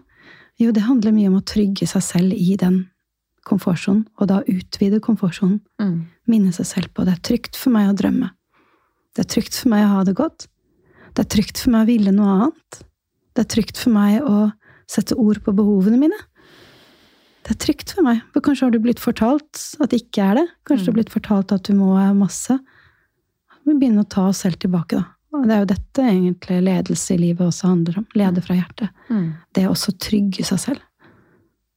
Jo, det handler mye om å trygge seg selv i den komfortsonen, og da utvide komfortsonen. Mm. Minne seg selv på det er trygt for meg å drømme. Det er trygt for meg å ha det godt. Det er trygt for meg å ville noe annet. Det er trygt for meg å sette ord på behovene mine. Det er trygt for meg, for kanskje har du blitt fortalt at det ikke er det. Kanskje du har blitt fortalt at du må masse. Vi begynner å ta oss selv tilbake, da. Og det er jo dette egentlig ledelse i livet også handler om. Lede fra hjertet. Mm. Det å også trygge seg selv.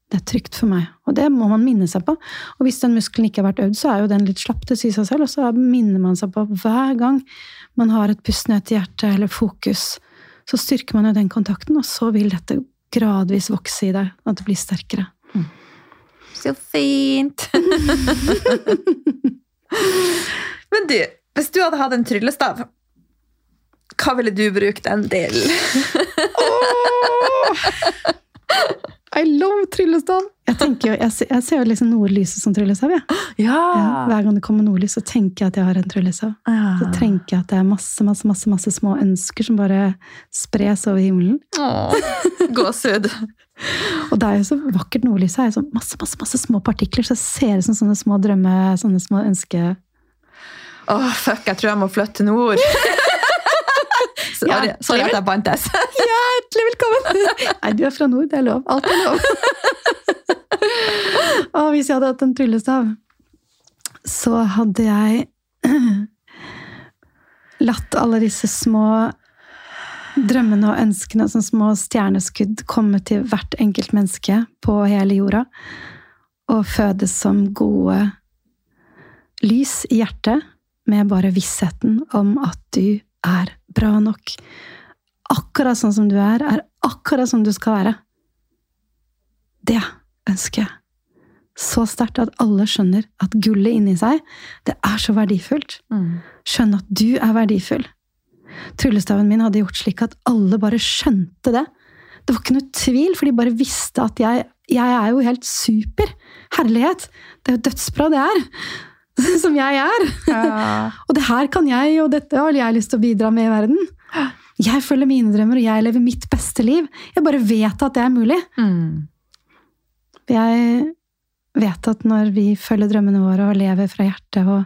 Det er trygt for meg, og det må man minne seg på. Og hvis den muskelen ikke har vært øvd, så er jo den litt slapp, til å si seg selv, og så minner man seg på hver gang man har et pust ned til hjertet eller fokus, så styrker man jo den kontakten, og så vil dette gradvis vokse i deg, at det blir sterkere. Så fint! Men du, hvis du hadde hatt en tryllestav, hva ville du brukt den til? I love tryllestav! Jeg, tenker jeg, ser, jeg ser jo liksom nordlyset som tryllestav. Ja. Ja, hver gang det kommer nordlys, så tenker jeg at jeg har en tryllestav. Så tenker jeg at det er masse, masse, masse, masse små ønsker som bare spres over himmelen. Åh, Gåsehud. Og det er jo så vakkert nordlyset. er jo så masse, masse, masse små partikler, så det ser ut som sånne små drømme, sånne små ønsker. Åh, fuck, jeg tror jeg må flytte til nord. Ja, sorry at jeg bantes. Hjertelig velkommen! Nei, du er fra nord, det er lov. Alt er lov. Og hvis jeg hadde hatt en tryllestav, så hadde jeg latt alle disse små drømmene og ønskene som små stjerneskudd komme til hvert enkelt menneske på hele jorda. Og fødes som gode lys i hjertet, med bare vissheten om at du er bra nok. Akkurat sånn som du er, er akkurat som du skal være. Det ønsker jeg. Så sterkt at alle skjønner at gullet inni seg, det er så verdifullt. Mm. Skjønne at du er verdifull. Tryllestaven min hadde gjort slik at alle bare skjønte det. Det var ikke noe tvil, for de bare visste at jeg, jeg er jo helt super. Herlighet! Det er jo dødsbra, det er. Som jeg er. Ja. Og det her kan jeg, og dette har jeg lyst til å bidra med i verden. Jeg følger mine drømmer, og jeg lever mitt beste liv. Jeg bare vet at det er mulig. Mm. Jeg vet at når vi følger drømmene våre og lever fra hjertet og,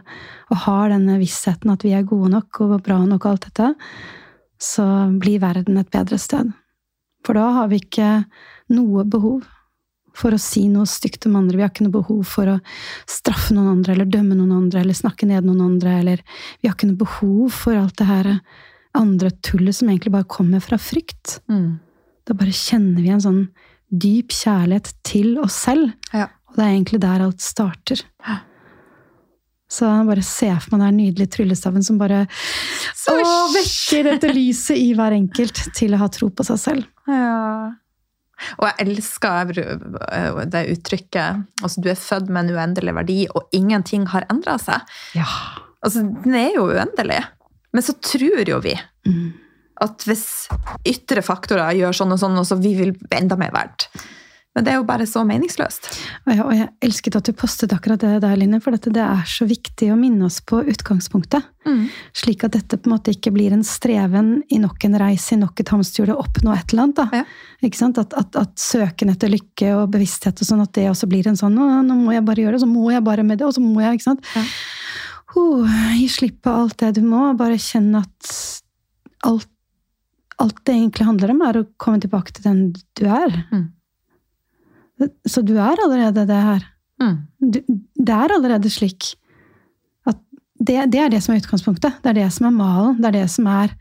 og har denne vissheten at vi er gode nok og bra nok og alt dette, så blir verden et bedre sted. For da har vi ikke noe behov for å si noe stygt om andre. Vi har ikke noe behov for å straffe noen andre eller dømme noen andre eller snakke ned noen andre. Eller vi har ikke noe behov for alt det her andre tullet som egentlig bare kommer fra frykt. Mm. Da bare kjenner vi en sånn dyp kjærlighet til oss selv. Ja. Og det er egentlig der alt starter. Ja. Så bare se for meg den nydelige tryllestaven som bare å, vekker dette lyset i hver enkelt til å ha tro på seg selv. Ja. Og jeg elsker det uttrykket altså Du er født med en uendelig verdi, og ingenting har endra seg. Ja. Altså, Den er jo uendelig. Men så tror jo vi Mm. at hvis ytre faktorer gjør sånn og sånn, og så vi vil enda mer verdt. Men det er jo bare så meningsløst. Og jeg, og jeg elsket at du postet akkurat det der, Line, for det er så viktig å minne oss på utgangspunktet. Slik at dette på en måte ikke blir en streven i nok en reise, i nok et hamsterhjul, å oppnå et eller annet. Ja. Ikke sant? At, at, at søken etter lykke og bevissthet og sånn, at det også blir en sånn nå, 'Nå må jeg bare gjøre det, så må jeg bare med det', og så må jeg', ikke sant? Ja. Oh, gi slipp på alt det du må, bare kjenne at alt, alt det egentlig handler om, er å komme tilbake til den du er. Mm. Så du er allerede det her. Mm. Du, det er allerede slik at det, det er det som er utgangspunktet. Det er det som er malen. Det er det som, er,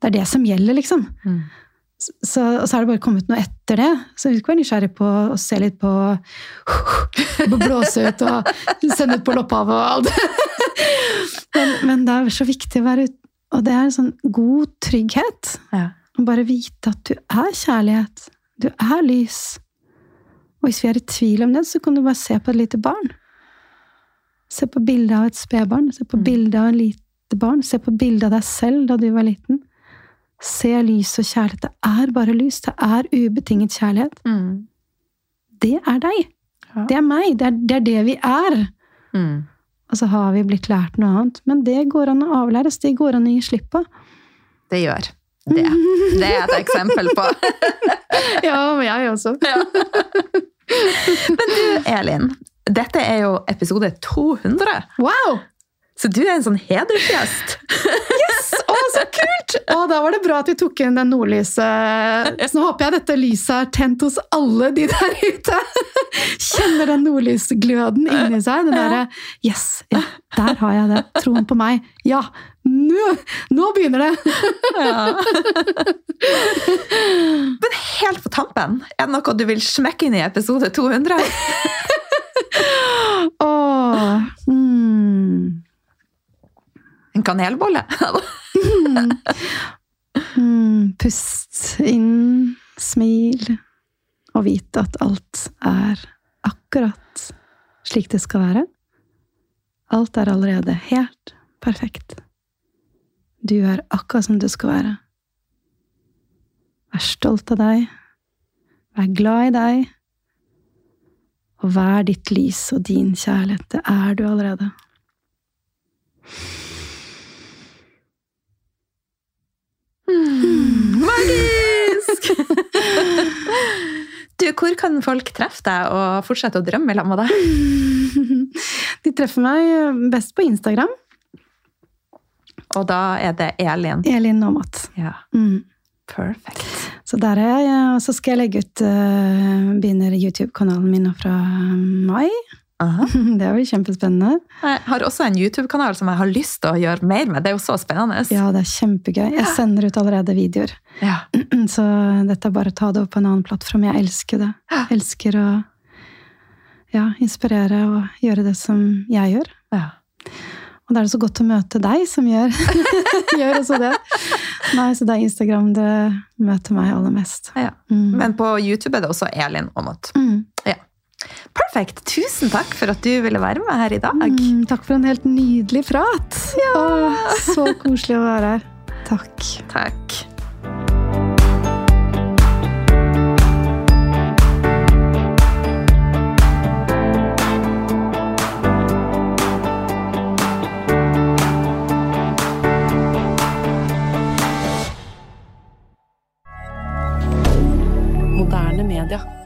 det, er det som gjelder, liksom. Mm. Så, og så er det bare kommet noe etter det. Så vi skal være nysgjerrig på å se litt på Blåse ut og sende ut på lopphavet og alt. Men, men det er så viktig å være ute Og det er en sånn god trygghet. Ja. Å bare vite at du er kjærlighet. Du er lys. Og hvis vi er i tvil om det, så kan du bare se på et lite barn. Se på bildet av et spedbarn. Se på Mm. bildet av en lite barn. Se på bildet av deg selv da du var liten. Se lys og kjærlighet. Det er bare lys. Det er ubetinget kjærlighet. Mm. Det er deg. Ja. Det er meg. Det er, det er det vi er. Mm. Og så har vi blitt lært noe annet. Men det går an å avlæres. Det går an å gi slipp på. Det gjør det. Det er et eksempel på. Ja, og jeg også. Men du, Elin. Dette er jo episode 200. Wow! Så du er en sånn hedersgjest. Å, så kult! Og da var det bra at vi tok inn den nordlyset. Så nå håper jeg dette lyset er tent hos alle de der ute. Kjenner den nordlysgløden inni seg. Den derre Yes! Ja, der har jeg det. Troen på meg. Ja! Nå, nå begynner det! Ja. Men helt på tampen, er det noe du vil smekke inn i episode 200? Åh, mm. En kanelbolle? Mm, pust inn, smil, og vite at alt er akkurat slik det skal være. Alt er allerede helt perfekt. Du er akkurat som du skal være. Vær stolt av deg. Vær glad i deg. Og vær ditt lys og din kjærlighet. Det er du allerede. Magisk! Du, hvor kan folk treffe deg og fortsette å drømme sammen med deg? De treffer meg best på Instagram. Og da er det Elin. Elin Aamodt. Ja, Mm. Perfect. Så der er jeg, og så skal jeg legge ut uh, Begynner YouTube-kanalen min nå fra mai. Aha. Det blir kjempespennende. Jeg har også en YouTube-kanal som jeg har lyst til å gjøre mer med. Det er jo så spennende. Ja, det er kjempegøy. Jeg sender ut allerede videoer. Ja. Så dette er bare å ta det opp på en annen plattform. Jeg elsker det. Jeg elsker å ja, inspirere og gjøre det som jeg gjør. Ja. Og da er det så godt å møte deg som gjør, gjør også det. Nei, så det er Instagram det møter meg aller mest. Ja. Mm. Men på YouTube er det også Elin Aamodt. Mm. Ja. Perfekt. Tusen takk for at du ville være med her i dag. Mm, takk for en helt nydelig prat. Åh, så koselig å være her. Takk. Takk. dire